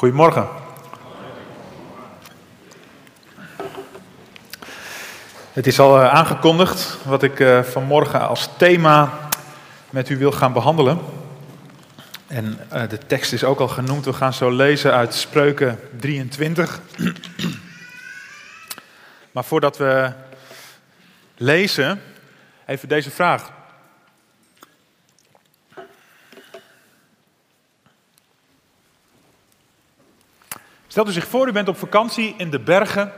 Goedemorgen. Het is al eh, aangekondigd wat ik eh, vanmorgen als thema met u wil gaan behandelen. En uh, de tekst is ook al genoemd. We gaan zo lezen uit Spreuken 23. maar voordat we lezen, even deze vraag. Stelt u zich voor, u bent op vakantie in de bergen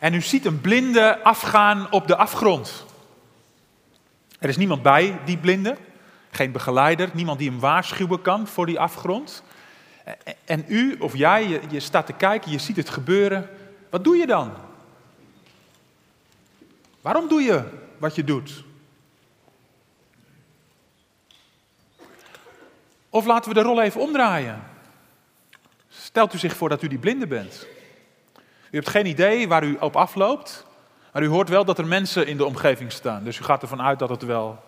en u ziet een blinde afgaan op de afgrond. Er is niemand bij die blinde, geen begeleider, niemand die hem waarschuwen kan voor die afgrond. En u of jij, je, je staat te kijken, je ziet het gebeuren. Wat doe je dan? Waarom doe je wat je doet? Of laten we de rol even omdraaien. Stelt u zich voor dat u die blinde bent. U hebt geen idee waar u op afloopt, maar u hoort wel dat er mensen in de omgeving staan. Dus u gaat ervan uit dat het wel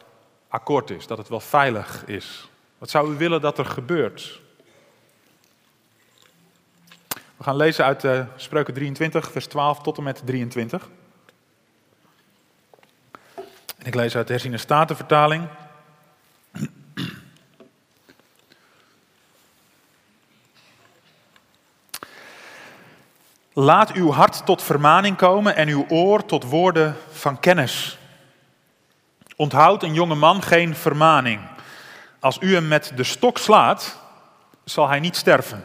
akkoord is, dat het wel veilig is. Wat zou u willen dat er gebeurt? We gaan lezen uit uh, Spreuken 23, vers 12 tot en met 23. En ik lees uit de herziene statenvertaling. Laat uw hart tot vermaning komen en uw oor tot woorden van kennis. Onthoud een jonge man geen vermaning. Als u hem met de stok slaat, zal hij niet sterven.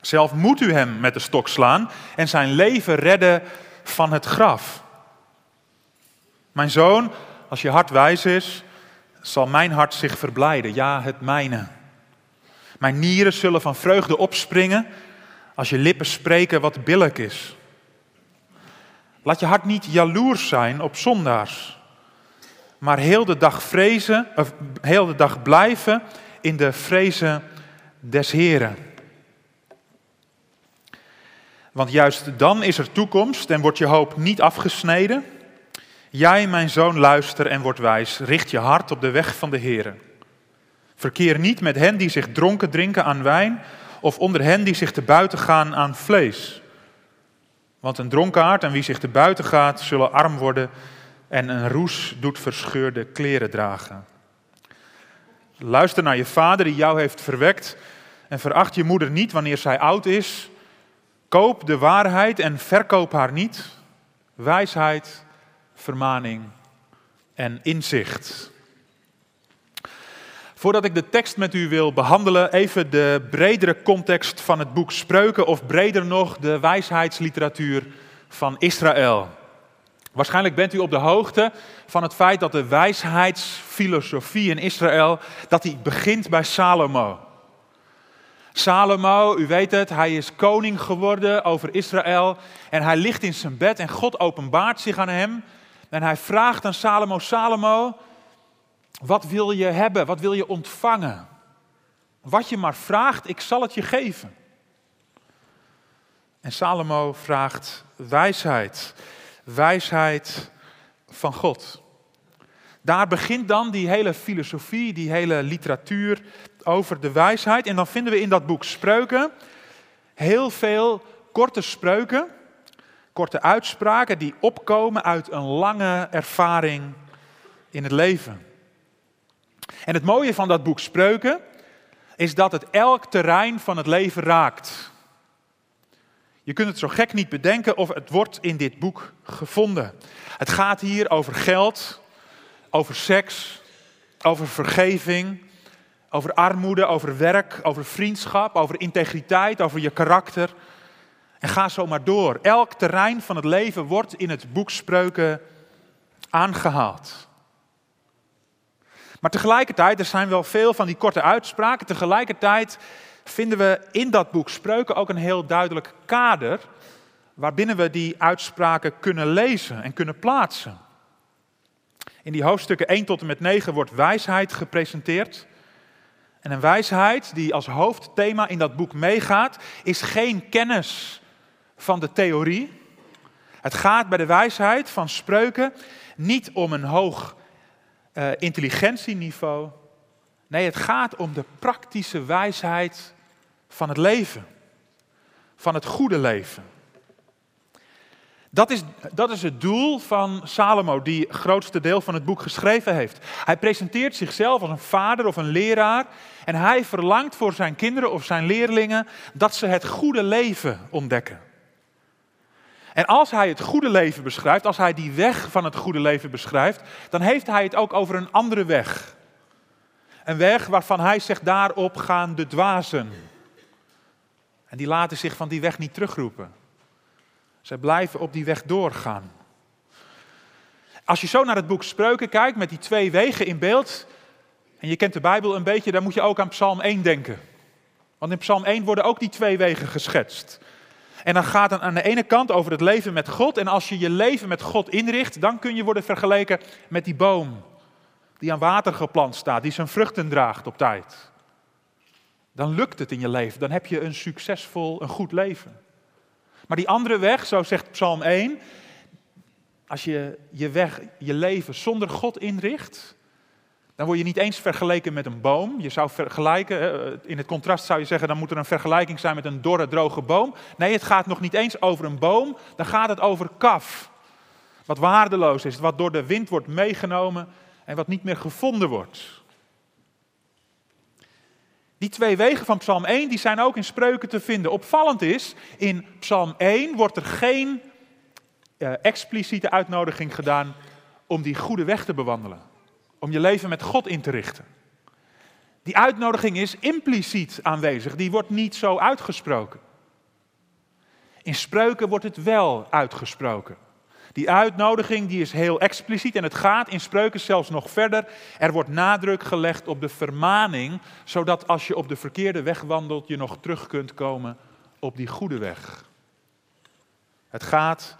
Zelf moet u hem met de stok slaan en zijn leven redden van het graf. Mijn zoon, als je hart wijs is, zal mijn hart zich verblijden, ja, het mijne. Mijn nieren zullen van vreugde opspringen als je lippen spreken wat billig is. Laat je hart niet jaloers zijn op zondaars, maar heel de dag vrezen, of heel de dag blijven in de vrezen des Heren. Want juist dan is er toekomst en wordt je hoop niet afgesneden. Jij, mijn zoon, luister en word wijs. Richt je hart op de weg van de Heren. Verkeer niet met hen die zich dronken drinken aan wijn of onder hen die zich te buiten gaan aan vlees. Want een dronkaard en wie zich te buiten gaat, zullen arm worden en een roes doet verscheurde kleren dragen. Luister naar je vader die jou heeft verwekt en veracht je moeder niet wanneer zij oud is. Koop de waarheid en verkoop haar niet. Wijsheid, vermaning en inzicht. Voordat ik de tekst met u wil behandelen, even de bredere context van het boek Spreuken, of breder nog de wijsheidsliteratuur van Israël. Waarschijnlijk bent u op de hoogte van het feit dat de wijsheidsfilosofie in Israël, dat die begint bij Salomo. Salomo, u weet het, hij is koning geworden over Israël en hij ligt in zijn bed en God openbaart zich aan hem en hij vraagt aan Salomo, Salomo, wat wil je hebben? Wat wil je ontvangen? Wat je maar vraagt, ik zal het je geven. En Salomo vraagt wijsheid. Wijsheid van God. Daar begint dan die hele filosofie, die hele literatuur over de wijsheid. En dan vinden we in dat boek Spreuken heel veel korte spreuken, korte uitspraken die opkomen uit een lange ervaring in het leven. En het mooie van dat boek Spreuken is dat het elk terrein van het leven raakt. Je kunt het zo gek niet bedenken of het wordt in dit boek gevonden. Het gaat hier over geld, over seks, over vergeving, over armoede, over werk, over vriendschap, over integriteit, over je karakter. En ga zo maar door. Elk terrein van het leven wordt in het boek Spreuken aangehaald. Maar tegelijkertijd, er zijn wel veel van die korte uitspraken. Tegelijkertijd vinden we in dat boek Spreuken ook een heel duidelijk kader waarbinnen we die uitspraken kunnen lezen en kunnen plaatsen. In die hoofdstukken 1 tot en met 9 wordt wijsheid gepresenteerd. En een wijsheid die als hoofdthema in dat boek meegaat, is geen kennis van de theorie. Het gaat bij de wijsheid van spreuken niet om een hoog uh, intelligentieniveau. Nee, het gaat om de praktische wijsheid van het leven. van het goede leven. Dat is, dat is het doel van Salomo, die het grootste deel van het boek geschreven heeft. Hij presenteert zichzelf als een vader of een leraar en hij verlangt voor zijn kinderen of zijn leerlingen dat ze het goede leven ontdekken. En als hij het goede leven beschrijft, als hij die weg van het goede leven beschrijft, dan heeft hij het ook over een andere weg. Een weg waarvan hij zegt, daarop gaan de dwazen. En die laten zich van die weg niet terugroepen. Zij blijven op die weg doorgaan. Als je zo naar het boek Spreuken kijkt met die twee wegen in beeld, en je kent de Bijbel een beetje, dan moet je ook aan Psalm 1 denken. Want in Psalm 1 worden ook die twee wegen geschetst. En dan gaat het aan de ene kant over het leven met God. En als je je leven met God inricht, dan kun je worden vergeleken met die boom die aan water geplant staat, die zijn vruchten draagt op tijd. Dan lukt het in je leven, dan heb je een succesvol, een goed leven. Maar die andere weg, zo zegt Psalm 1, als je je weg, je leven zonder God inricht, dan word je niet eens vergeleken met een boom. Je zou vergelijken, in het contrast zou je zeggen, dan moet er een vergelijking zijn met een dorre, droge boom. Nee, het gaat nog niet eens over een boom, dan gaat het over kaf. Wat waardeloos is, wat door de wind wordt meegenomen en wat niet meer gevonden wordt. Die twee wegen van Psalm 1 die zijn ook in spreuken te vinden. Opvallend is, in Psalm 1 wordt er geen uh, expliciete uitnodiging gedaan om die goede weg te bewandelen. Om je leven met God in te richten. Die uitnodiging is impliciet aanwezig, die wordt niet zo uitgesproken. In spreuken wordt het wel uitgesproken. Die uitnodiging die is heel expliciet en het gaat in spreuken zelfs nog verder. Er wordt nadruk gelegd op de vermaning, zodat als je op de verkeerde weg wandelt, je nog terug kunt komen op die goede weg. Het gaat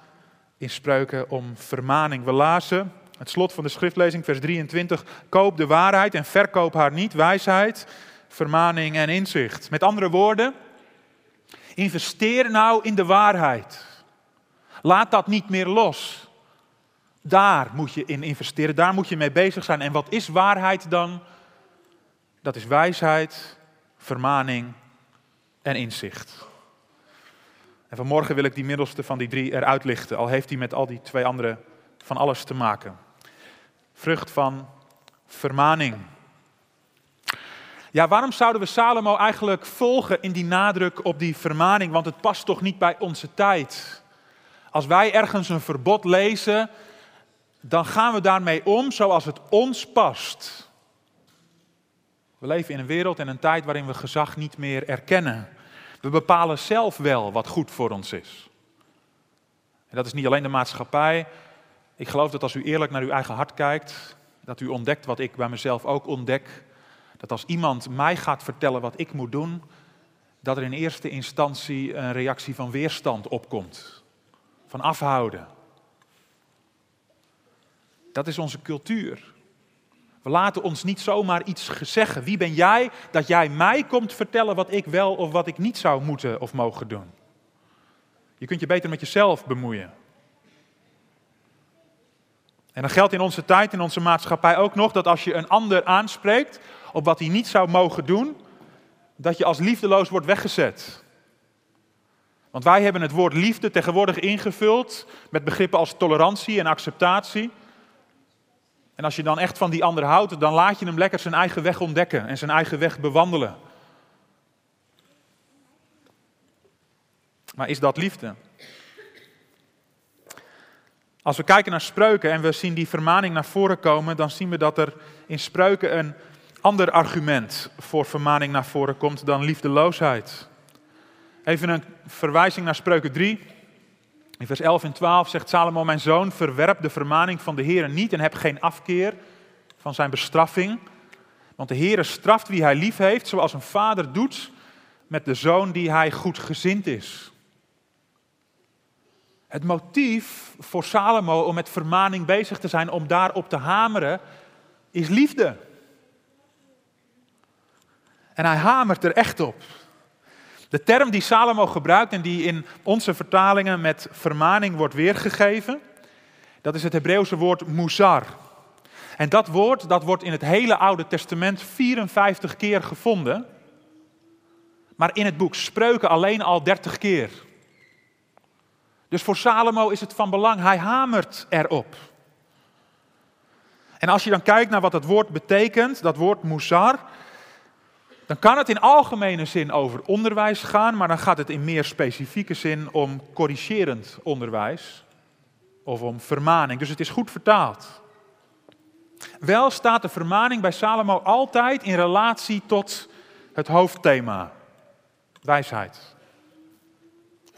in spreuken om vermaning. We lazen het slot van de schriftlezing, vers 23. Koop de waarheid en verkoop haar niet, wijsheid, vermaning en inzicht. Met andere woorden, investeer nou in de waarheid. Laat dat niet meer los. Daar moet je in investeren, daar moet je mee bezig zijn. En wat is waarheid dan? Dat is wijsheid, vermaning en inzicht. En vanmorgen wil ik die middelste van die drie eruit lichten, al heeft hij met al die twee andere van alles te maken. Vrucht van vermaning. Ja, waarom zouden we Salomo eigenlijk volgen in die nadruk op die vermaning? Want het past toch niet bij onze tijd. Als wij ergens een verbod lezen, dan gaan we daarmee om zoals het ons past. We leven in een wereld en een tijd waarin we gezag niet meer erkennen. We bepalen zelf wel wat goed voor ons is. En dat is niet alleen de maatschappij. Ik geloof dat als u eerlijk naar uw eigen hart kijkt, dat u ontdekt wat ik bij mezelf ook ontdek. Dat als iemand mij gaat vertellen wat ik moet doen, dat er in eerste instantie een reactie van weerstand opkomt van afhouden. Dat is onze cultuur. We laten ons niet zomaar iets zeggen. Wie ben jij dat jij mij komt vertellen wat ik wel of wat ik niet zou moeten of mogen doen? Je kunt je beter met jezelf bemoeien. En dan geldt in onze tijd, in onze maatschappij ook nog dat als je een ander aanspreekt op wat hij niet zou mogen doen, dat je als liefdeloos wordt weggezet. Want wij hebben het woord liefde tegenwoordig ingevuld met begrippen als tolerantie en acceptatie. En als je dan echt van die ander houdt, dan laat je hem lekker zijn eigen weg ontdekken en zijn eigen weg bewandelen. Maar is dat liefde? Als we kijken naar spreuken en we zien die vermaning naar voren komen, dan zien we dat er in spreuken een ander argument voor vermaning naar voren komt dan liefdeloosheid. Even een verwijzing naar Spreuken 3. In vers 11 en 12 zegt Salomo, mijn zoon, verwerp de vermaning van de Heer niet en heb geen afkeer van zijn bestraffing. Want de Heer straft wie hij lief heeft, zoals een vader doet met de zoon die hij goed gezind is. Het motief voor Salomo om met vermaning bezig te zijn, om daarop te hameren, is liefde. En hij hamert er echt op. De term die Salomo gebruikt en die in onze vertalingen met vermaning wordt weergegeven, dat is het Hebreeuwse woord muzar. En dat woord dat wordt in het hele Oude Testament 54 keer gevonden. maar in het boek Spreuken alleen al 30 keer. Dus voor Salomo is het van belang, hij hamert erop. En als je dan kijkt naar wat dat woord betekent, dat woord musar, dan kan het in algemene zin over onderwijs gaan, maar dan gaat het in meer specifieke zin om corrigerend onderwijs of om vermaning. Dus het is goed vertaald. Wel staat de vermaning bij Salomo altijd in relatie tot het hoofdthema, wijsheid.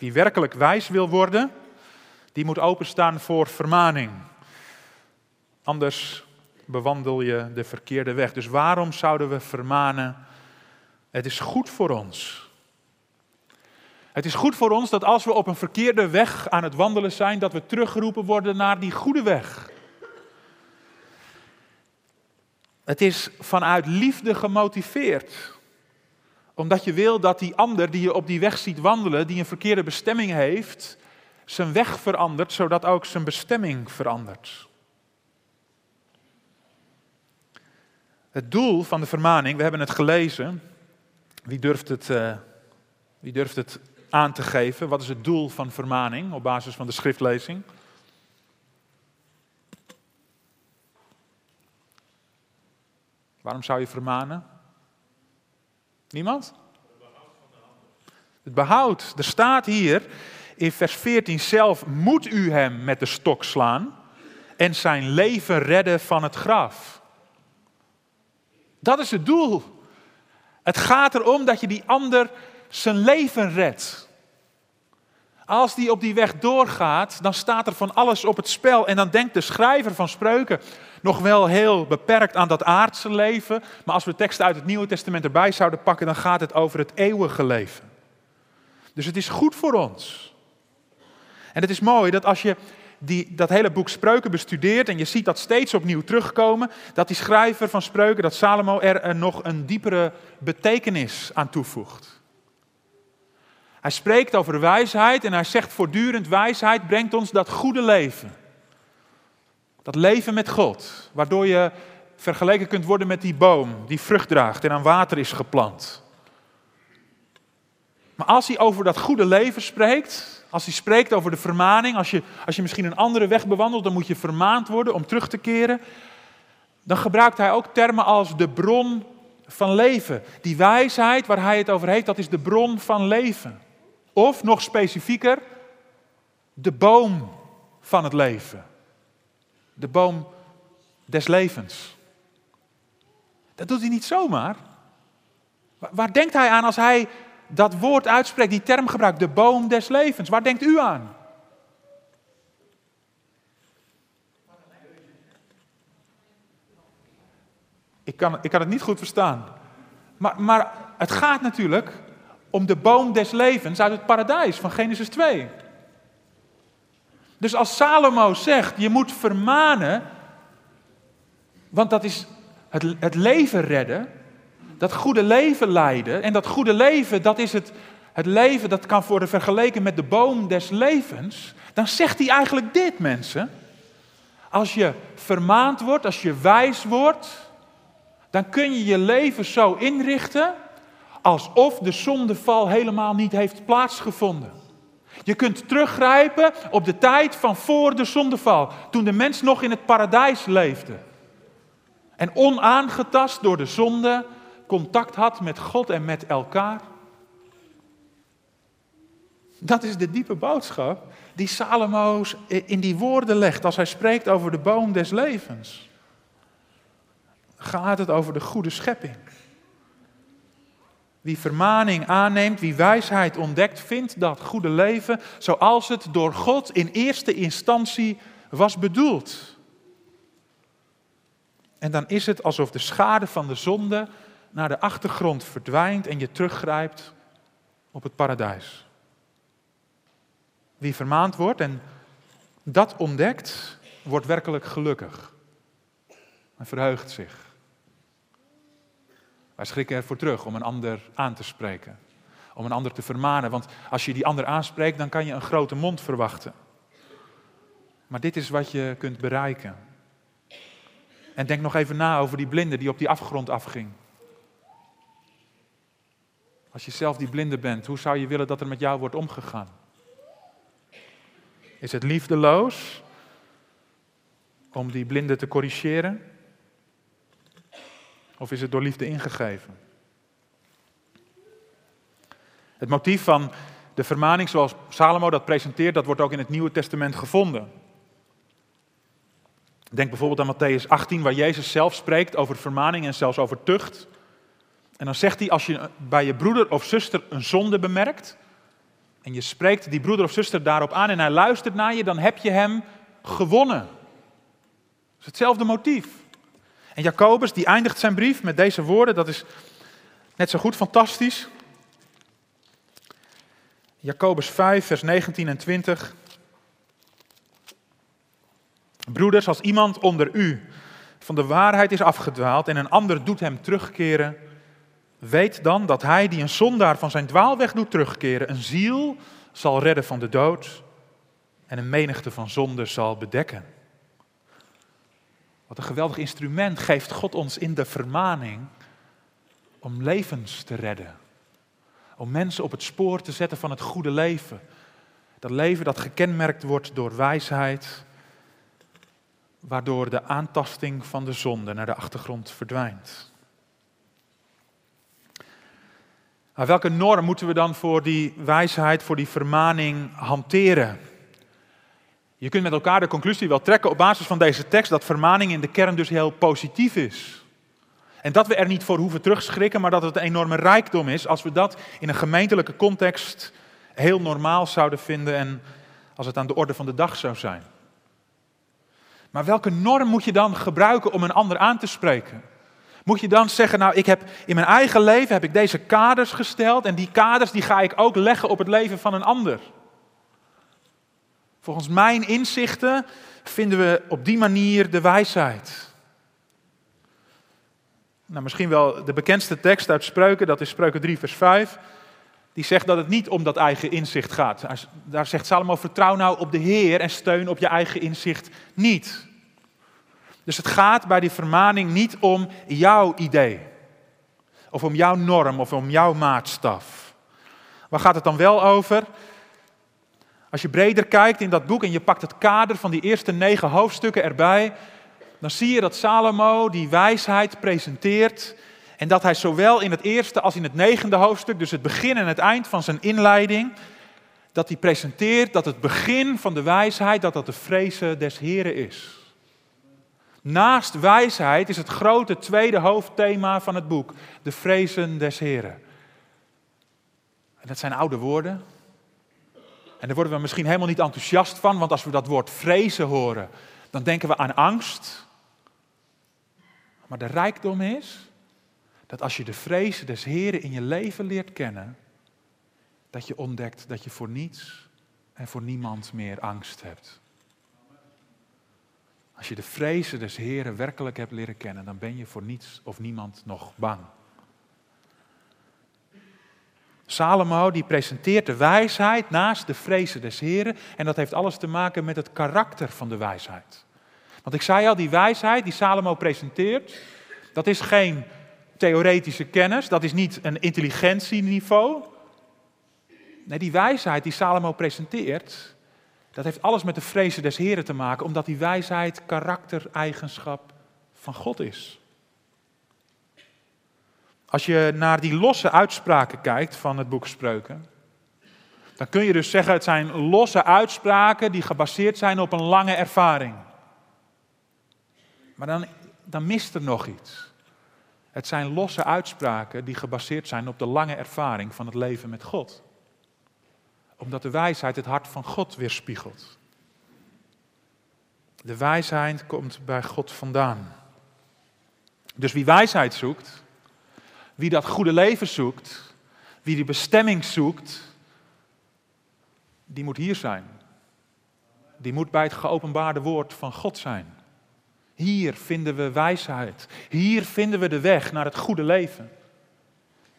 Wie werkelijk wijs wil worden, die moet openstaan voor vermaning. Anders bewandel je de verkeerde weg. Dus waarom zouden we vermanen? Het is goed voor ons. Het is goed voor ons dat als we op een verkeerde weg aan het wandelen zijn, dat we teruggeroepen worden naar die goede weg. Het is vanuit liefde gemotiveerd. Omdat je wil dat die ander die je op die weg ziet wandelen, die een verkeerde bestemming heeft, zijn weg verandert, zodat ook zijn bestemming verandert. Het doel van de vermaning, we hebben het gelezen. Wie durft het, uh, wie durft het aan te geven? Wat is het doel van vermaning op basis van de schriftlezing? Waarom zou je vermanen? Niemand? Het behoud. Er staat hier in vers 14 zelf: moet u hem met de stok slaan en zijn leven redden van het graf. Dat is het doel. Het gaat erom dat je die ander zijn leven redt. Als die op die weg doorgaat, dan staat er van alles op het spel. En dan denkt de schrijver van spreuken nog wel heel beperkt aan dat aardse leven. Maar als we teksten uit het Nieuwe Testament erbij zouden pakken, dan gaat het over het eeuwige leven. Dus het is goed voor ons. En het is mooi dat als je die dat hele boek Spreuken bestudeert en je ziet dat steeds opnieuw terugkomen, dat die schrijver van Spreuken, dat Salomo er een nog een diepere betekenis aan toevoegt. Hij spreekt over wijsheid en hij zegt voortdurend wijsheid brengt ons dat goede leven. Dat leven met God, waardoor je vergeleken kunt worden met die boom die vrucht draagt en aan water is geplant. Maar als hij over dat goede leven spreekt, als hij spreekt over de vermaning, als je, als je misschien een andere weg bewandelt, dan moet je vermaand worden om terug te keren. Dan gebruikt hij ook termen als de bron van leven. Die wijsheid waar hij het over heeft, dat is de bron van leven. Of nog specifieker, de boom van het leven. De boom des levens. Dat doet hij niet zomaar. Waar denkt hij aan als hij dat woord uitspreekt, die term gebruikt, de boom des levens? Waar denkt u aan? Ik kan, ik kan het niet goed verstaan. Maar, maar het gaat natuurlijk om de boom des levens uit het paradijs van Genesis 2. Dus als Salomo zegt, je moet vermanen, want dat is het, het leven redden, dat goede leven leiden. En dat goede leven, dat is het, het leven dat kan worden vergeleken met de boom des levens. Dan zegt hij eigenlijk dit, mensen. Als je vermaand wordt, als je wijs wordt, dan kun je je leven zo inrichten alsof de zondeval helemaal niet heeft plaatsgevonden. Je kunt teruggrijpen op de tijd van voor de zondeval, toen de mens nog in het paradijs leefde. En onaangetast door de zonde contact had met God en met elkaar. Dat is de diepe boodschap die Salomo in die woorden legt als hij spreekt over de boom des levens. Gaat het over de goede schepping. Wie vermaning aanneemt, wie wijsheid ontdekt, vindt dat goede leven zoals het door God in eerste instantie was bedoeld. En dan is het alsof de schade van de zonde naar de achtergrond verdwijnt en je teruggrijpt op het paradijs. Wie vermaand wordt en dat ontdekt, wordt werkelijk gelukkig en verheugt zich. Wij schrikken ervoor terug om een ander aan te spreken, om een ander te vermanen, want als je die ander aanspreekt, dan kan je een grote mond verwachten. Maar dit is wat je kunt bereiken. En denk nog even na over die blinde die op die afgrond afging. Als je zelf die blinde bent, hoe zou je willen dat er met jou wordt omgegaan? Is het liefdeloos om die blinde te corrigeren? Of is het door liefde ingegeven? Het motief van de vermaning zoals Salomo dat presenteert, dat wordt ook in het Nieuwe Testament gevonden. Denk bijvoorbeeld aan Matthäus 18, waar Jezus zelf spreekt over vermaning en zelfs over tucht. En dan zegt hij, als je bij je broeder of zuster een zonde bemerkt, en je spreekt die broeder of zuster daarop aan en hij luistert naar je, dan heb je hem gewonnen. Dat is hetzelfde motief. En Jacobus, die eindigt zijn brief met deze woorden, dat is net zo goed fantastisch. Jacobus 5, vers 19 en 20. Broeders, als iemand onder u van de waarheid is afgedwaald en een ander doet hem terugkeren, weet dan dat hij die een zondaar van zijn dwaalweg doet terugkeren, een ziel zal redden van de dood en een menigte van zonden zal bedekken. Wat een geweldig instrument geeft God ons in de vermaning om levens te redden. Om mensen op het spoor te zetten van het goede leven. Dat leven dat gekenmerkt wordt door wijsheid, waardoor de aantasting van de zonde naar de achtergrond verdwijnt. Maar welke norm moeten we dan voor die wijsheid, voor die vermaning hanteren? Je kunt met elkaar de conclusie wel trekken op basis van deze tekst dat vermaning in de kern dus heel positief is. En dat we er niet voor hoeven terugschrikken, maar dat het een enorme rijkdom is als we dat in een gemeentelijke context heel normaal zouden vinden en als het aan de orde van de dag zou zijn. Maar welke norm moet je dan gebruiken om een ander aan te spreken? Moet je dan zeggen, nou ik heb in mijn eigen leven heb ik deze kaders gesteld en die kaders die ga ik ook leggen op het leven van een ander. Volgens mijn inzichten vinden we op die manier de wijsheid. Nou, misschien wel de bekendste tekst uit Spreuken, dat is Spreuken 3, vers 5. Die zegt dat het niet om dat eigen inzicht gaat. Daar zegt Salomo, vertrouw nou op de Heer en steun op je eigen inzicht niet. Dus het gaat bij die vermaning niet om jouw idee. Of om jouw norm of om jouw maatstaf. Waar gaat het dan wel over? Als je breder kijkt in dat boek en je pakt het kader van die eerste negen hoofdstukken erbij, dan zie je dat Salomo die wijsheid presenteert en dat hij zowel in het eerste als in het negende hoofdstuk, dus het begin en het eind van zijn inleiding, dat hij presenteert dat het begin van de wijsheid, dat dat de vrezen des Heren is. Naast wijsheid is het grote tweede hoofdthema van het boek, de vrezen des Heren. En dat zijn oude woorden. En daar worden we misschien helemaal niet enthousiast van, want als we dat woord vrezen horen, dan denken we aan angst. Maar de rijkdom is dat als je de vrezen des Heren in je leven leert kennen, dat je ontdekt dat je voor niets en voor niemand meer angst hebt. Als je de vrezen des Heren werkelijk hebt leren kennen, dan ben je voor niets of niemand nog bang. Salomo die presenteert de wijsheid naast de vrezen des Heren en dat heeft alles te maken met het karakter van de wijsheid. Want ik zei al, die wijsheid die Salomo presenteert, dat is geen theoretische kennis, dat is niet een intelligentieniveau. Nee, die wijsheid die Salomo presenteert, dat heeft alles met de vrezen des Heren te maken, omdat die wijsheid karaktereigenschap van God is. Als je naar die losse uitspraken kijkt van het boek Spreuken, dan kun je dus zeggen het zijn losse uitspraken die gebaseerd zijn op een lange ervaring. Maar dan, dan mist er nog iets. Het zijn losse uitspraken die gebaseerd zijn op de lange ervaring van het leven met God. Omdat de wijsheid het hart van God weerspiegelt. De wijsheid komt bij God vandaan. Dus wie wijsheid zoekt, wie dat goede leven zoekt, wie die bestemming zoekt, die moet hier zijn. Die moet bij het geopenbaarde woord van God zijn. Hier vinden we wijsheid. Hier vinden we de weg naar het goede leven.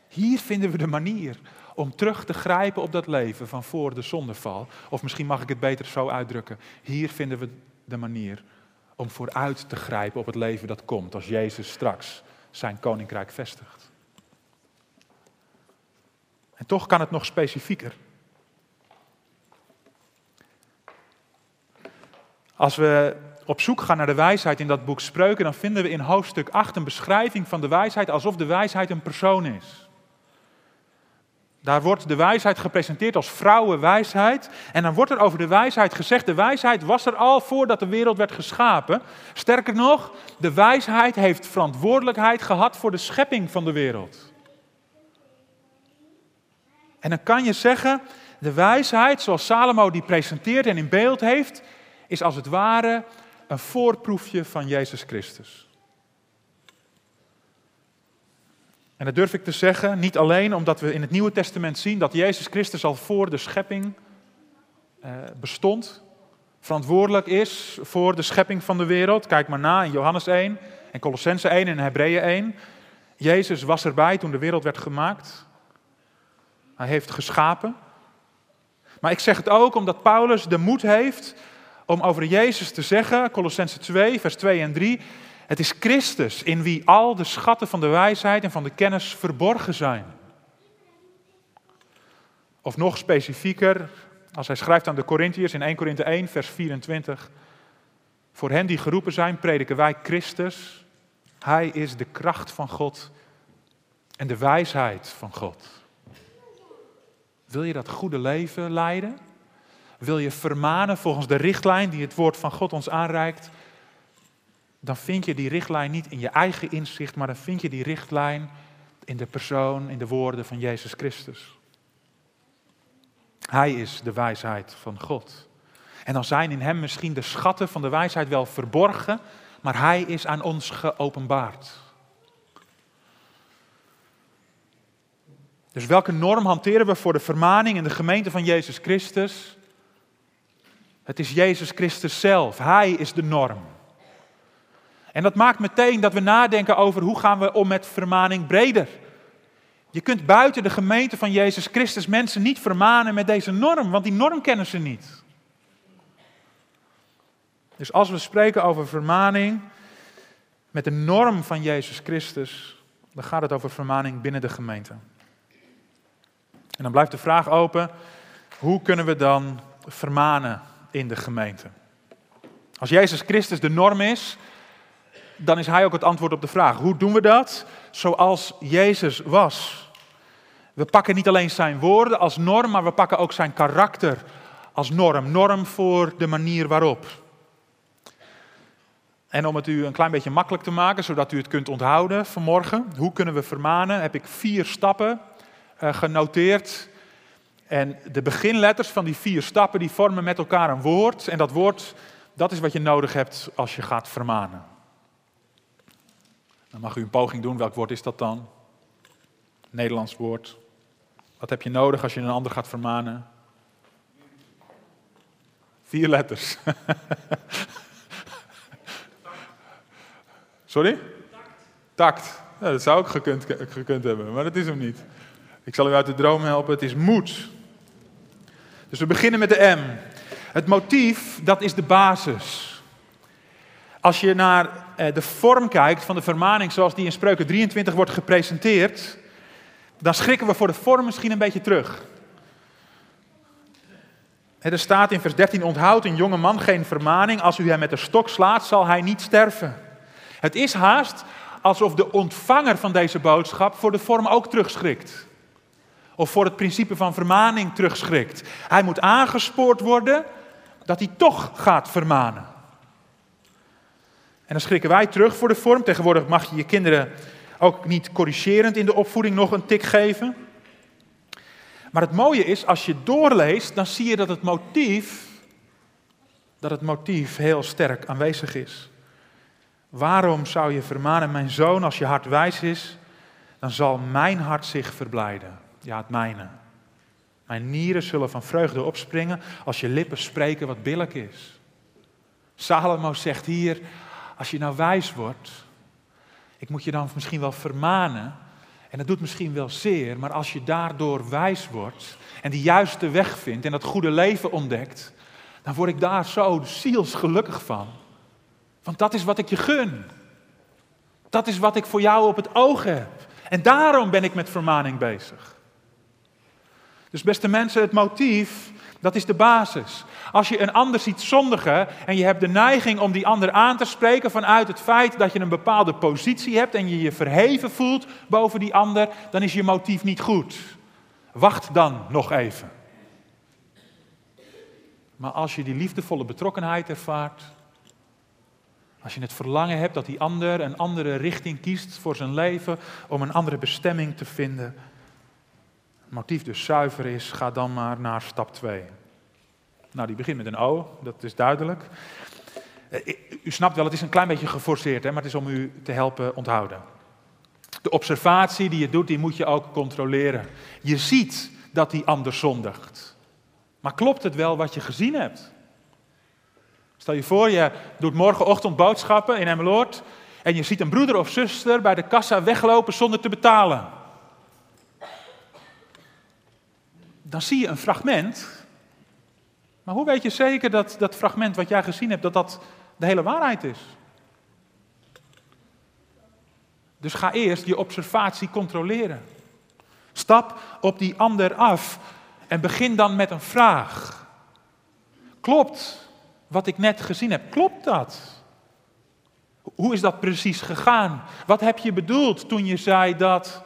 Hier vinden we de manier om terug te grijpen op dat leven van voor de zondeval. Of misschien mag ik het beter zo uitdrukken. Hier vinden we de manier om vooruit te grijpen op het leven dat komt als Jezus straks zijn koninkrijk vestigt. En toch kan het nog specifieker. Als we op zoek gaan naar de wijsheid in dat boek Spreuken, dan vinden we in hoofdstuk 8 een beschrijving van de wijsheid alsof de wijsheid een persoon is. Daar wordt de wijsheid gepresenteerd als vrouwenwijsheid. En dan wordt er over de wijsheid gezegd: de wijsheid was er al voordat de wereld werd geschapen. Sterker nog, de wijsheid heeft verantwoordelijkheid gehad voor de schepping van de wereld. En dan kan je zeggen: de wijsheid, zoals Salomo die presenteert en in beeld heeft, is als het ware een voorproefje van Jezus Christus. En dat durf ik te zeggen, niet alleen omdat we in het Nieuwe Testament zien dat Jezus Christus al voor de schepping eh, bestond, verantwoordelijk is voor de schepping van de wereld. Kijk maar na in Johannes 1 en Colossense 1 en Hebreeën 1. Jezus was erbij toen de wereld werd gemaakt. Hij heeft geschapen. Maar ik zeg het ook omdat Paulus de moed heeft om over Jezus te zeggen, Colossense 2, vers 2 en 3, het is Christus in wie al de schatten van de wijsheid en van de kennis verborgen zijn. Of nog specifieker, als hij schrijft aan de Corinthiërs in 1 Korinthe 1, vers 24. Voor hen die geroepen zijn, prediken wij Christus. Hij is de kracht van God en de wijsheid van God. Wil je dat goede leven leiden? Wil je vermanen volgens de richtlijn die het woord van God ons aanreikt? dan vind je die richtlijn niet in je eigen inzicht, maar dan vind je die richtlijn in de persoon, in de woorden van Jezus Christus. Hij is de wijsheid van God. En dan zijn in Hem misschien de schatten van de wijsheid wel verborgen, maar Hij is aan ons geopenbaard. Dus welke norm hanteren we voor de vermaning in de gemeente van Jezus Christus? Het is Jezus Christus zelf. Hij is de norm. En dat maakt meteen dat we nadenken over hoe gaan we om met vermaning breder. Je kunt buiten de gemeente van Jezus Christus mensen niet vermanen met deze norm, want die norm kennen ze niet. Dus als we spreken over vermaning met de norm van Jezus Christus, dan gaat het over vermaning binnen de gemeente. En dan blijft de vraag open, hoe kunnen we dan vermanen in de gemeente? Als Jezus Christus de norm is, dan is hij ook het antwoord op de vraag. Hoe doen we dat? Zoals Jezus was. We pakken niet alleen zijn woorden als norm, maar we pakken ook zijn karakter als norm. Norm voor de manier waarop. En om het u een klein beetje makkelijk te maken, zodat u het kunt onthouden vanmorgen. Hoe kunnen we vermanen? Heb ik vier stappen genoteerd. En de beginletters van die vier stappen, die vormen met elkaar een woord. En dat woord, dat is wat je nodig hebt als je gaat vermanen. Dan mag u een poging doen. Welk woord is dat dan? Nederlands woord. Wat heb je nodig als je een ander gaat vermanen? Vier letters. Sorry? Tact. Ja, dat zou ik gekund, gekund hebben, maar dat is hem niet. Ik zal u uit de droom helpen. Het is moed. Dus we beginnen met de M. Het motief, dat is de basis. Als je naar eh, de vorm kijkt van de vermaning zoals die in Spreuken 23 wordt gepresenteerd, dan schrikken we voor de vorm misschien een beetje terug. Er staat in vers 13, onthoud een jonge man geen vermaning, als u hem met de stok slaat, zal hij niet sterven. Het is haast alsof de ontvanger van deze boodschap voor de vorm ook terugschrikt. Of voor het principe van vermaning terugschrikt. Hij moet aangespoord worden dat hij toch gaat vermanen. En dan schrikken wij terug voor de vorm. Tegenwoordig mag je je kinderen ook niet corrigerend in de opvoeding nog een tik geven. Maar het mooie is, als je doorleest, dan zie je dat het motief, dat het motief heel sterk aanwezig is. Waarom zou je vermanen, mijn zoon, als je hart wijs is, dan zal mijn hart zich verblijden. Ja, het mijne. Mijn nieren zullen van vreugde opspringen als je lippen spreken wat billig is. Salomo zegt hier, als je nou wijs wordt, ik moet je dan misschien wel vermanen, en dat doet misschien wel zeer, maar als je daardoor wijs wordt en die juiste weg vindt en dat goede leven ontdekt, dan word ik daar zo zielsgelukkig van. Want dat is wat ik je gun. Dat is wat ik voor jou op het oog heb. En daarom ben ik met vermaning bezig. Dus beste mensen, het motief, dat is de basis. Als je een ander ziet zondigen en je hebt de neiging om die ander aan te spreken vanuit het feit dat je een bepaalde positie hebt en je je verheven voelt boven die ander, dan is je motief niet goed. Wacht dan nog even. Maar als je die liefdevolle betrokkenheid ervaart, als je het verlangen hebt dat die ander een andere richting kiest voor zijn leven, om een andere bestemming te vinden, motief dus zuiver is, ga dan maar naar stap 2. Nou, die begint met een O, dat is duidelijk. Eh, u snapt wel, het is een klein beetje geforceerd, hè, maar het is om u te helpen onthouden. De observatie die je doet, die moet je ook controleren. Je ziet dat die ander zondigt. Maar klopt het wel wat je gezien hebt? Stel je voor, je doet morgenochtend boodschappen in Emmeloord en je ziet een broeder of zuster bij de kassa weglopen zonder te betalen. Dan zie je een fragment. Maar hoe weet je zeker dat dat fragment wat jij gezien hebt, dat dat de hele waarheid is? Dus ga eerst je observatie controleren. Stap op die ander af en begin dan met een vraag. Klopt wat ik net gezien heb, klopt dat? Hoe is dat precies gegaan? Wat heb je bedoeld toen je zei dat?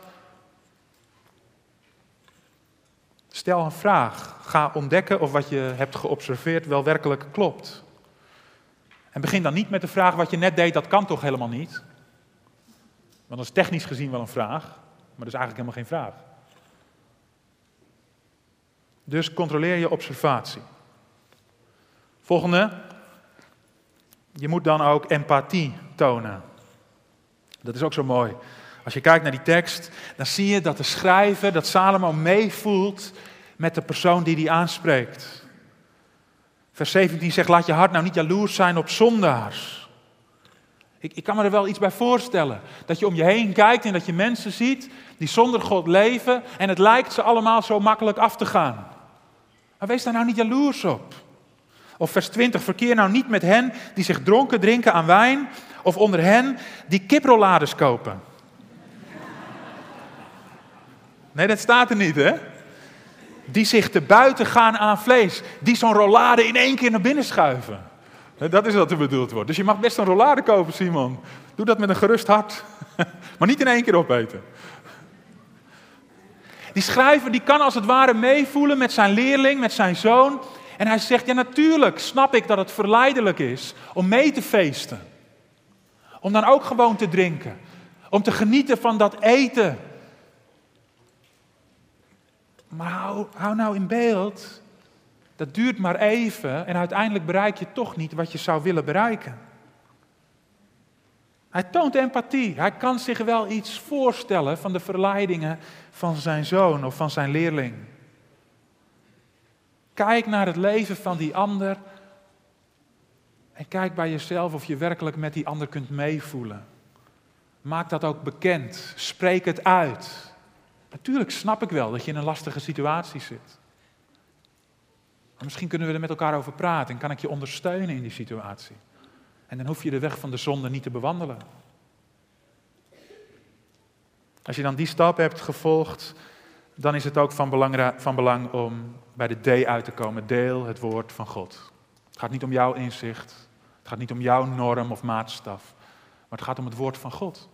Stel een vraag. Ga ontdekken of wat je hebt geobserveerd wel werkelijk klopt. En begin dan niet met de vraag wat je net deed, dat kan toch helemaal niet? Want dat is technisch gezien wel een vraag, maar dat is eigenlijk helemaal geen vraag. Dus controleer je observatie. Volgende. Je moet dan ook empathie tonen. Dat is ook zo mooi. Als je kijkt naar die tekst, dan zie je dat de schrijver, dat Salomo meevoelt met de persoon die die aanspreekt. Vers 17 zegt, laat je hart nou niet jaloers zijn op zondaars. Ik, ik kan me er wel iets bij voorstellen. Dat je om je heen kijkt en dat je mensen ziet die zonder God leven en het lijkt ze allemaal zo makkelijk af te gaan. Maar wees daar nou niet jaloers op. Of vers 20, verkeer nou niet met hen die zich dronken drinken aan wijn, of onder hen die kiprollades kopen. Nee, dat staat er niet, hè? Die zich te buiten gaan aan vlees, die zo'n rollade in één keer naar binnen schuiven. Dat is wat er bedoeld wordt. Dus je mag best een rollade kopen, Simon. Doe dat met een gerust hart. Maar niet in één keer opeten. Die schrijver die kan als het ware meevoelen met zijn leerling, met zijn zoon. En hij zegt, ja natuurlijk snap ik dat het verleidelijk is om mee te feesten. Om dan ook gewoon te drinken. Om te genieten van dat eten. Maar hou, hou nou in beeld, dat duurt maar even en uiteindelijk bereik je toch niet wat je zou willen bereiken. Hij toont empathie. Hij kan zich wel iets voorstellen van de verleidingen van zijn zoon of van zijn leerling. Kijk naar het leven van die ander. En kijk bij jezelf of je werkelijk met die ander kunt meevoelen. Maak dat ook bekend. Spreek het uit. Natuurlijk snap ik wel dat je in een lastige situatie zit. Maar misschien kunnen we er met elkaar over praten en kan ik je ondersteunen in die situatie. En dan hoef je de weg van de zonde niet te bewandelen. Als je dan die stap hebt gevolgd, dan is het ook van belang, van belang om bij de D uit te komen. Deel het woord van God. Het gaat niet om jouw inzicht. Het gaat niet om jouw norm of maatstaf. Maar het gaat om het woord van God.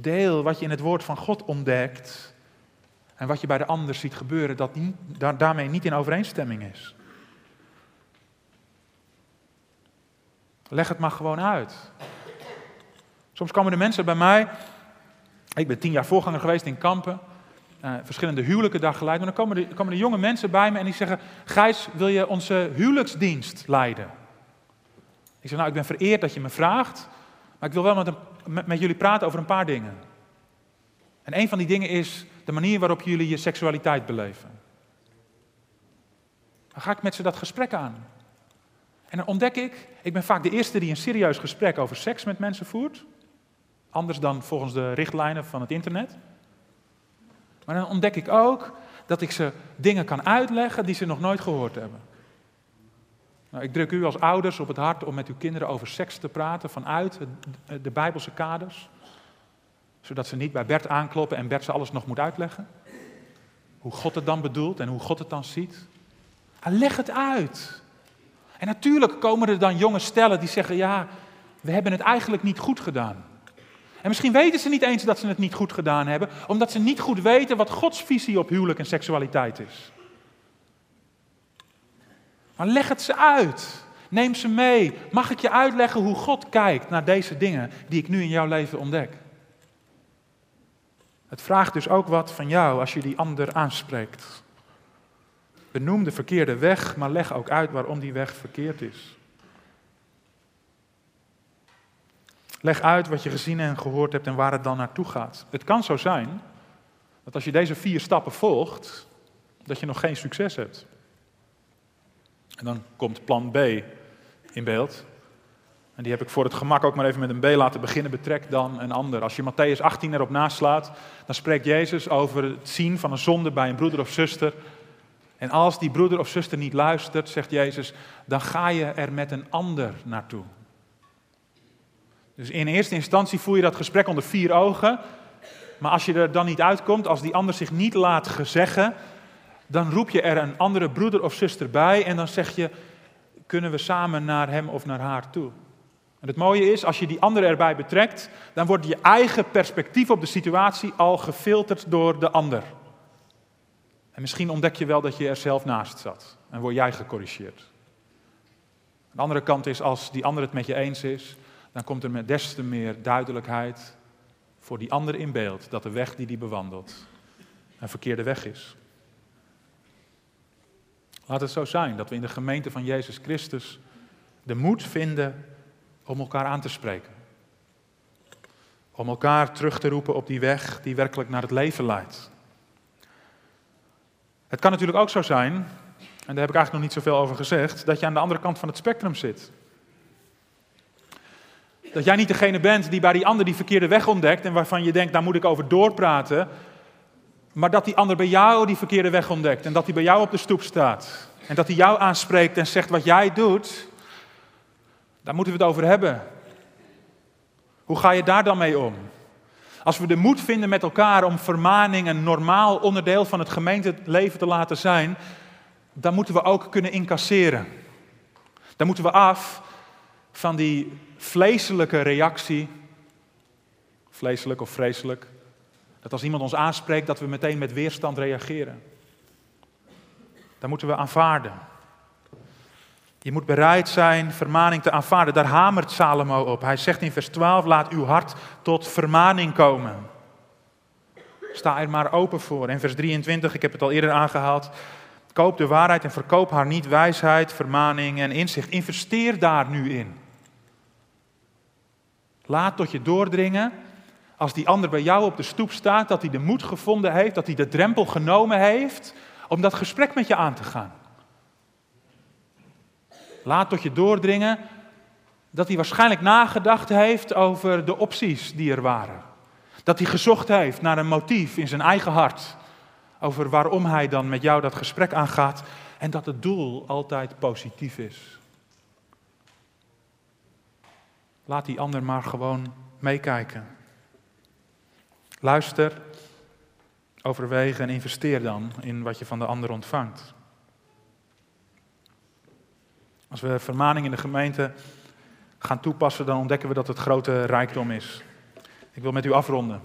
Deel wat je in het woord van God ontdekt. En wat je bij de ander ziet gebeuren, dat daarmee niet in overeenstemming is. Leg het maar gewoon uit. Soms komen de mensen bij mij. Ik ben tien jaar voorganger geweest in kampen. Uh, verschillende huwelijken daar geleid. Maar dan komen de, komen de jonge mensen bij me en die zeggen: Gijs, wil je onze huwelijksdienst leiden? Ik zeg: Nou, ik ben vereerd dat je me vraagt. Maar ik wil wel met, met, met jullie praten over een paar dingen. En een van die dingen is de manier waarop jullie je seksualiteit beleven. Dan ga ik met ze dat gesprek aan. En dan ontdek ik, ik ben vaak de eerste die een serieus gesprek over seks met mensen voert. Anders dan volgens de richtlijnen van het internet. Maar dan ontdek ik ook dat ik ze dingen kan uitleggen die ze nog nooit gehoord hebben. Nou, ik druk u als ouders op het hart om met uw kinderen over seks te praten vanuit de Bijbelse kaders. Zodat ze niet bij Bert aankloppen en Bert ze alles nog moet uitleggen. hoe God het dan bedoelt en hoe God het dan ziet. leg het uit. En natuurlijk komen er dan jonge stellen die zeggen: Ja, we hebben het eigenlijk niet goed gedaan. En misschien weten ze niet eens dat ze het niet goed gedaan hebben, omdat ze niet goed weten wat Gods visie op huwelijk en seksualiteit is. Maar leg het ze uit. Neem ze mee. Mag ik je uitleggen hoe God kijkt naar deze dingen die ik nu in jouw leven ontdek? Het vraagt dus ook wat van jou als je die ander aanspreekt. Benoem de verkeerde weg, maar leg ook uit waarom die weg verkeerd is. Leg uit wat je gezien en gehoord hebt en waar het dan naartoe gaat. Het kan zo zijn dat als je deze vier stappen volgt, dat je nog geen succes hebt. En dan komt plan B in beeld. En die heb ik voor het gemak ook maar even met een B laten beginnen. Betrek dan een ander. Als je Matthäus 18 erop naslaat, dan spreekt Jezus over het zien van een zonde bij een broeder of zuster. En als die broeder of zuster niet luistert, zegt Jezus, dan ga je er met een ander naartoe. Dus in eerste instantie voer je dat gesprek onder vier ogen. Maar als je er dan niet uitkomt, als die ander zich niet laat gezeggen, dan roep je er een andere broeder of zuster bij en dan zeg je, kunnen we samen naar hem of naar haar toe. En het mooie is, als je die andere erbij betrekt, dan wordt je eigen perspectief op de situatie al gefilterd door de ander. En misschien ontdek je wel dat je er zelf naast zat en word jij gecorrigeerd. De andere kant is, als die ander het met je eens is, dan komt er met des te meer duidelijkheid voor die ander in beeld dat de weg die die bewandelt een verkeerde weg is. Laat het zo zijn dat we in de gemeente van Jezus Christus de moed vinden om elkaar aan te spreken. Om elkaar terug te roepen op die weg die werkelijk naar het leven leidt. Het kan natuurlijk ook zo zijn, en daar heb ik eigenlijk nog niet zoveel over gezegd, dat je aan de andere kant van het spectrum zit. Dat jij niet degene bent die bij die ander die verkeerde weg ontdekt en waarvan je denkt, daar moet ik over doorpraten. Maar dat die ander bij jou die verkeerde weg ontdekt en dat hij bij jou op de stoep staat. En dat hij jou aanspreekt en zegt wat jij doet, daar moeten we het over hebben. Hoe ga je daar dan mee om? Als we de moed vinden met elkaar om vermaning een normaal onderdeel van het gemeenteleven te laten zijn, dan moeten we ook kunnen incasseren. Dan moeten we af van die vleeselijke reactie, vleeselijk of vreselijk, dat als iemand ons aanspreekt, dat we meteen met weerstand reageren. Daar moeten we aanvaarden. Je moet bereid zijn vermaning te aanvaarden. Daar hamert Salomo op. Hij zegt in vers 12: Laat uw hart tot vermaning komen. Sta er maar open voor. En vers 23, ik heb het al eerder aangehaald. Koop de waarheid en verkoop haar niet wijsheid, vermaning en inzicht. Investeer daar nu in. Laat tot je doordringen, als die ander bij jou op de stoep staat, dat hij de moed gevonden heeft, dat hij de drempel genomen heeft om dat gesprek met je aan te gaan. Laat tot je doordringen dat hij waarschijnlijk nagedacht heeft over de opties die er waren. Dat hij gezocht heeft naar een motief in zijn eigen hart. Over waarom hij dan met jou dat gesprek aangaat. En dat het doel altijd positief is. Laat die ander maar gewoon meekijken. Luister, overweeg en investeer dan in wat je van de ander ontvangt. Als we vermaning in de gemeente gaan toepassen, dan ontdekken we dat het grote rijkdom is. Ik wil met u afronden.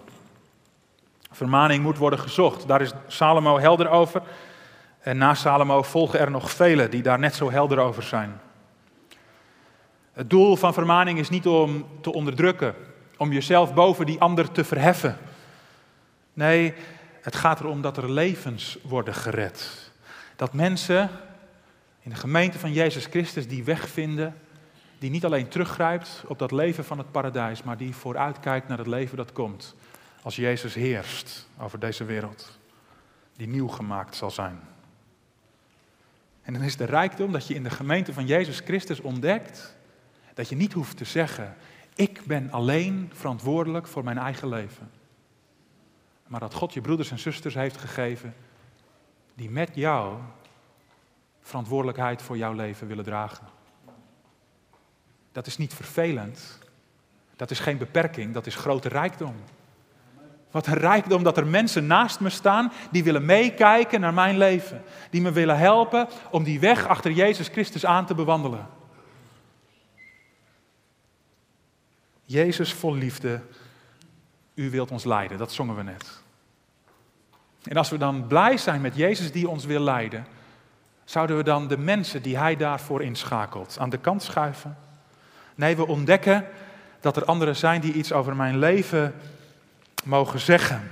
Vermaning moet worden gezocht. Daar is Salomo helder over. En na Salomo volgen er nog velen die daar net zo helder over zijn. Het doel van vermaning is niet om te onderdrukken, om jezelf boven die ander te verheffen. Nee, het gaat erom dat er levens worden gered. Dat mensen in de gemeente van Jezus Christus die weg vinden, die niet alleen teruggrijpt op dat leven van het paradijs, maar die vooruitkijkt naar het leven dat komt als Jezus heerst over deze wereld, die nieuw gemaakt zal zijn. En dan is de rijkdom dat je in de gemeente van Jezus Christus ontdekt dat je niet hoeft te zeggen, ik ben alleen verantwoordelijk voor mijn eigen leven. Maar dat God je broeders en zusters heeft gegeven die met jou verantwoordelijkheid voor jouw leven willen dragen. Dat is niet vervelend. Dat is geen beperking, dat is grote rijkdom. Wat een rijkdom dat er mensen naast me staan die willen meekijken naar mijn leven. Die me willen helpen om die weg achter Jezus Christus aan te bewandelen. Jezus vol liefde, u wilt ons leiden. Dat zongen we net. En als we dan blij zijn met Jezus die ons wil leiden, zouden we dan de mensen die Hij daarvoor inschakelt aan de kant schuiven? Nee, we ontdekken dat er anderen zijn die iets over mijn leven mogen zeggen.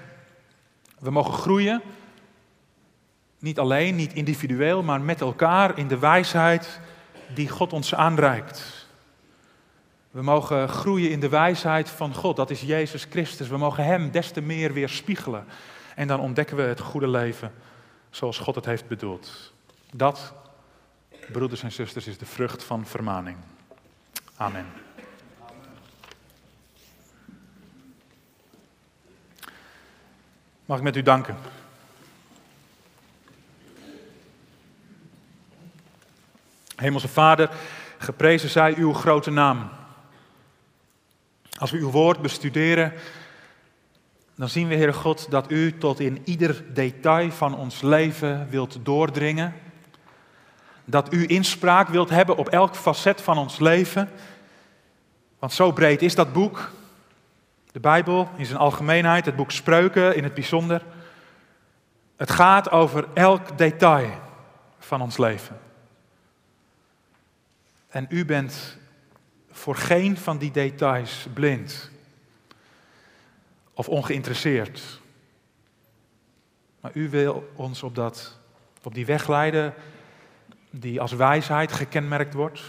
We mogen groeien, niet alleen, niet individueel, maar met elkaar in de wijsheid die God ons aanreikt. We mogen groeien in de wijsheid van God, dat is Jezus Christus. We mogen Hem des te meer weerspiegelen. En dan ontdekken we het goede leven zoals God het heeft bedoeld. Dat, broeders en zusters, is de vrucht van vermaning. Amen. Mag ik met u danken? Hemelse Vader, geprezen zij uw grote naam. Als we uw woord bestuderen, dan zien we, Heere God, dat u tot in ieder detail van ons leven wilt doordringen. Dat u inspraak wilt hebben op elk facet van ons leven. Want zo breed is dat boek. De Bijbel in zijn algemeenheid, het boek Spreuken in het bijzonder. Het gaat over elk detail van ons leven. En u bent voor geen van die details blind of ongeïnteresseerd. Maar u wil ons op, dat, op die weg leiden die als wijsheid gekenmerkt wordt.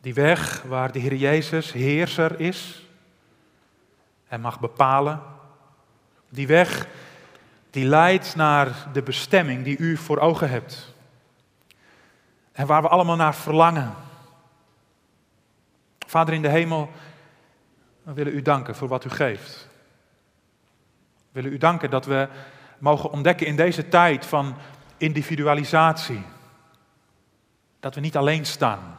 Die weg waar de Heer Jezus heerser is en mag bepalen. Die weg die leidt naar de bestemming die u voor ogen hebt. En waar we allemaal naar verlangen. Vader in de hemel, we willen u danken voor wat u geeft. We willen u danken dat we mogen ontdekken in deze tijd van individualisatie. Dat we niet alleen staan.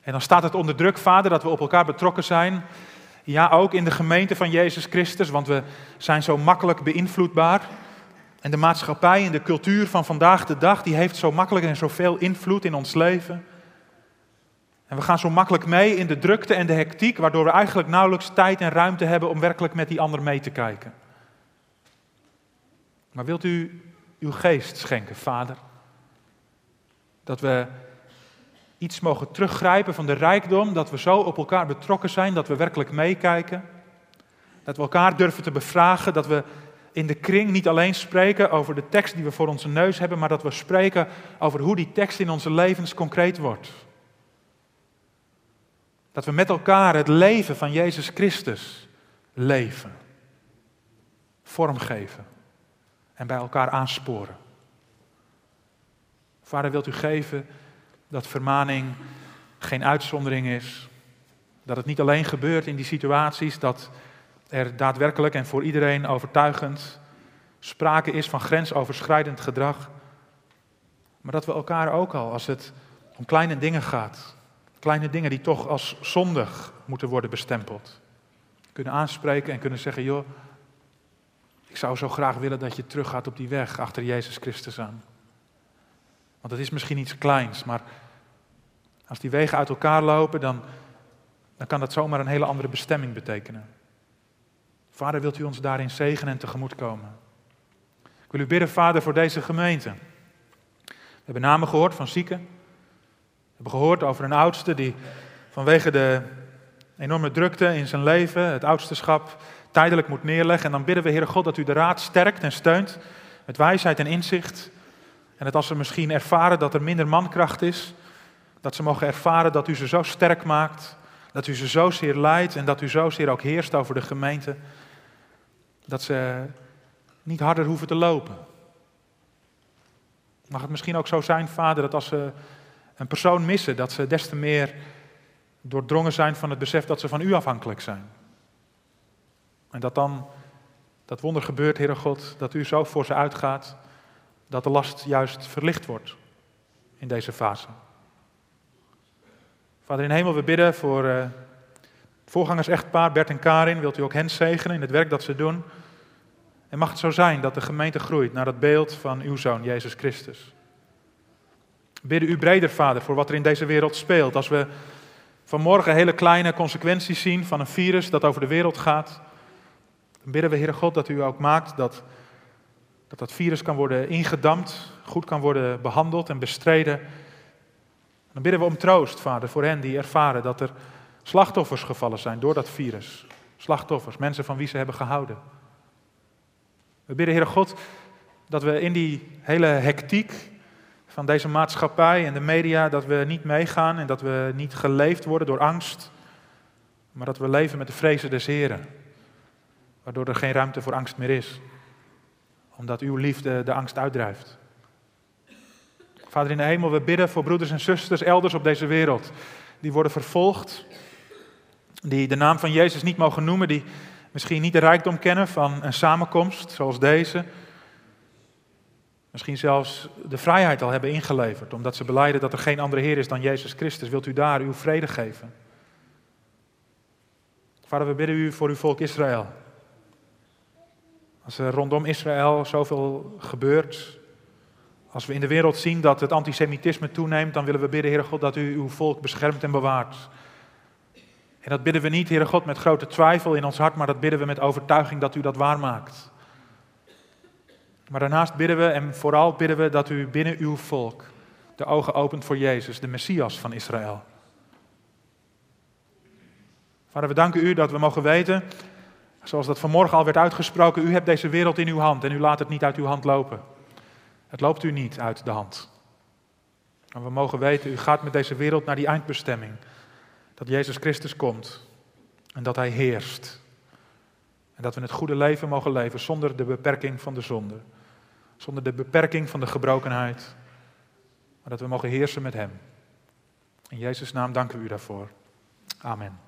En dan staat het onder druk, Vader, dat we op elkaar betrokken zijn. Ja, ook in de gemeente van Jezus Christus, want we zijn zo makkelijk beïnvloedbaar. En de maatschappij en de cultuur van vandaag de dag, die heeft zo makkelijk en zoveel invloed in ons leven. En we gaan zo makkelijk mee in de drukte en de hectiek, waardoor we eigenlijk nauwelijks tijd en ruimte hebben om werkelijk met die ander mee te kijken. Maar wilt u uw geest schenken, Vader? Dat we iets mogen teruggrijpen van de rijkdom, dat we zo op elkaar betrokken zijn, dat we werkelijk meekijken. Dat we elkaar durven te bevragen, dat we in de kring niet alleen spreken over de tekst die we voor onze neus hebben, maar dat we spreken over hoe die tekst in onze levens concreet wordt. Dat we met elkaar het leven van Jezus Christus leven, vormgeven en bij elkaar aansporen. Vader, wilt u geven dat vermaning geen uitzondering is. Dat het niet alleen gebeurt in die situaties, dat er daadwerkelijk en voor iedereen overtuigend sprake is van grensoverschrijdend gedrag. Maar dat we elkaar ook al, als het om kleine dingen gaat, kleine dingen die toch als zondig moeten worden bestempeld, kunnen aanspreken en kunnen zeggen, joh, ik zou zo graag willen dat je teruggaat op die weg achter Jezus Christus aan. Want het is misschien iets kleins, maar als die wegen uit elkaar lopen, dan, dan kan dat zomaar een hele andere bestemming betekenen. Vader, wilt u ons daarin zegenen en tegemoet komen? Ik wil u bidden, Vader, voor deze gemeente. We hebben namen gehoord van zieken. We hebben gehoord over een oudste die vanwege de enorme drukte in zijn leven, het oudsteschap, tijdelijk moet neerleggen. En dan bidden we, Heere God, dat u de raad sterkt en steunt met wijsheid en inzicht. En dat als ze misschien ervaren dat er minder mankracht is, dat ze mogen ervaren dat u ze zo sterk maakt, dat u ze zozeer leidt en dat u zozeer ook heerst over de gemeente, dat ze niet harder hoeven te lopen. Mag het misschien ook zo zijn, vader, dat als ze een persoon missen, dat ze des te meer doordrongen zijn van het besef dat ze van u afhankelijk zijn. En dat dan dat wonder gebeurt, Heere God, dat u zo voor ze uitgaat, dat de last juist verlicht wordt in deze fase. Vader in hemel, we bidden voor uh, Voorgangers echtpaar Bert en Karin, wilt u ook hen zegenen in het werk dat ze doen? En mag het zo zijn dat de gemeente groeit naar het beeld van uw zoon, Jezus Christus. Bidden u breder, Vader, voor wat er in deze wereld speelt. Als we vanmorgen hele kleine consequenties zien van een virus dat over de wereld gaat, dan bidden we, Heere God, dat u ook maakt dat dat, dat virus kan worden ingedampt, goed kan worden behandeld en bestreden. Dan bidden we om troost, Vader, voor hen die ervaren dat er slachtoffers gevallen zijn door dat virus. Slachtoffers, mensen van wie ze hebben gehouden. We bidden, Heere God, dat we in die hele hectiek van deze maatschappij en de media, dat we niet meegaan en dat we niet geleefd worden door angst, maar dat we leven met de vrezen des Heren, waardoor er geen ruimte voor angst meer is, omdat uw liefde de angst uitdrijft. Vader in de hemel, we bidden voor broeders en zusters elders op deze wereld, die worden vervolgd, die de naam van Jezus niet mogen noemen, die misschien niet de rijkdom kennen van een samenkomst zoals deze. Misschien zelfs de vrijheid al hebben ingeleverd, omdat ze beleiden dat er geen andere Heer is dan Jezus Christus. Wilt u daar uw vrede geven? Vader, we bidden u voor uw volk Israël. Als er rondom Israël zoveel gebeurt, als we in de wereld zien dat het antisemitisme toeneemt, dan willen we bidden, Heere God, dat u uw volk beschermt en bewaart. En dat bidden we niet, Heere God, met grote twijfel in ons hart, maar dat bidden we met overtuiging dat u dat waarmaakt. Maar daarnaast bidden we en vooral bidden we dat u binnen uw volk de ogen opent voor Jezus, de Messias van Israël. Vader, we danken u dat we mogen weten, zoals dat vanmorgen al werd uitgesproken, u hebt deze wereld in uw hand en u laat het niet uit uw hand lopen. Het loopt u niet uit de hand. En we mogen weten, u gaat met deze wereld naar die eindbestemming. Dat Jezus Christus komt en dat Hij heerst. En dat we het goede leven mogen leven zonder de beperking van de zonde. Zonder de beperking van de gebrokenheid. Maar dat we mogen heersen met Hem. In Jezus' naam danken we u daarvoor. Amen.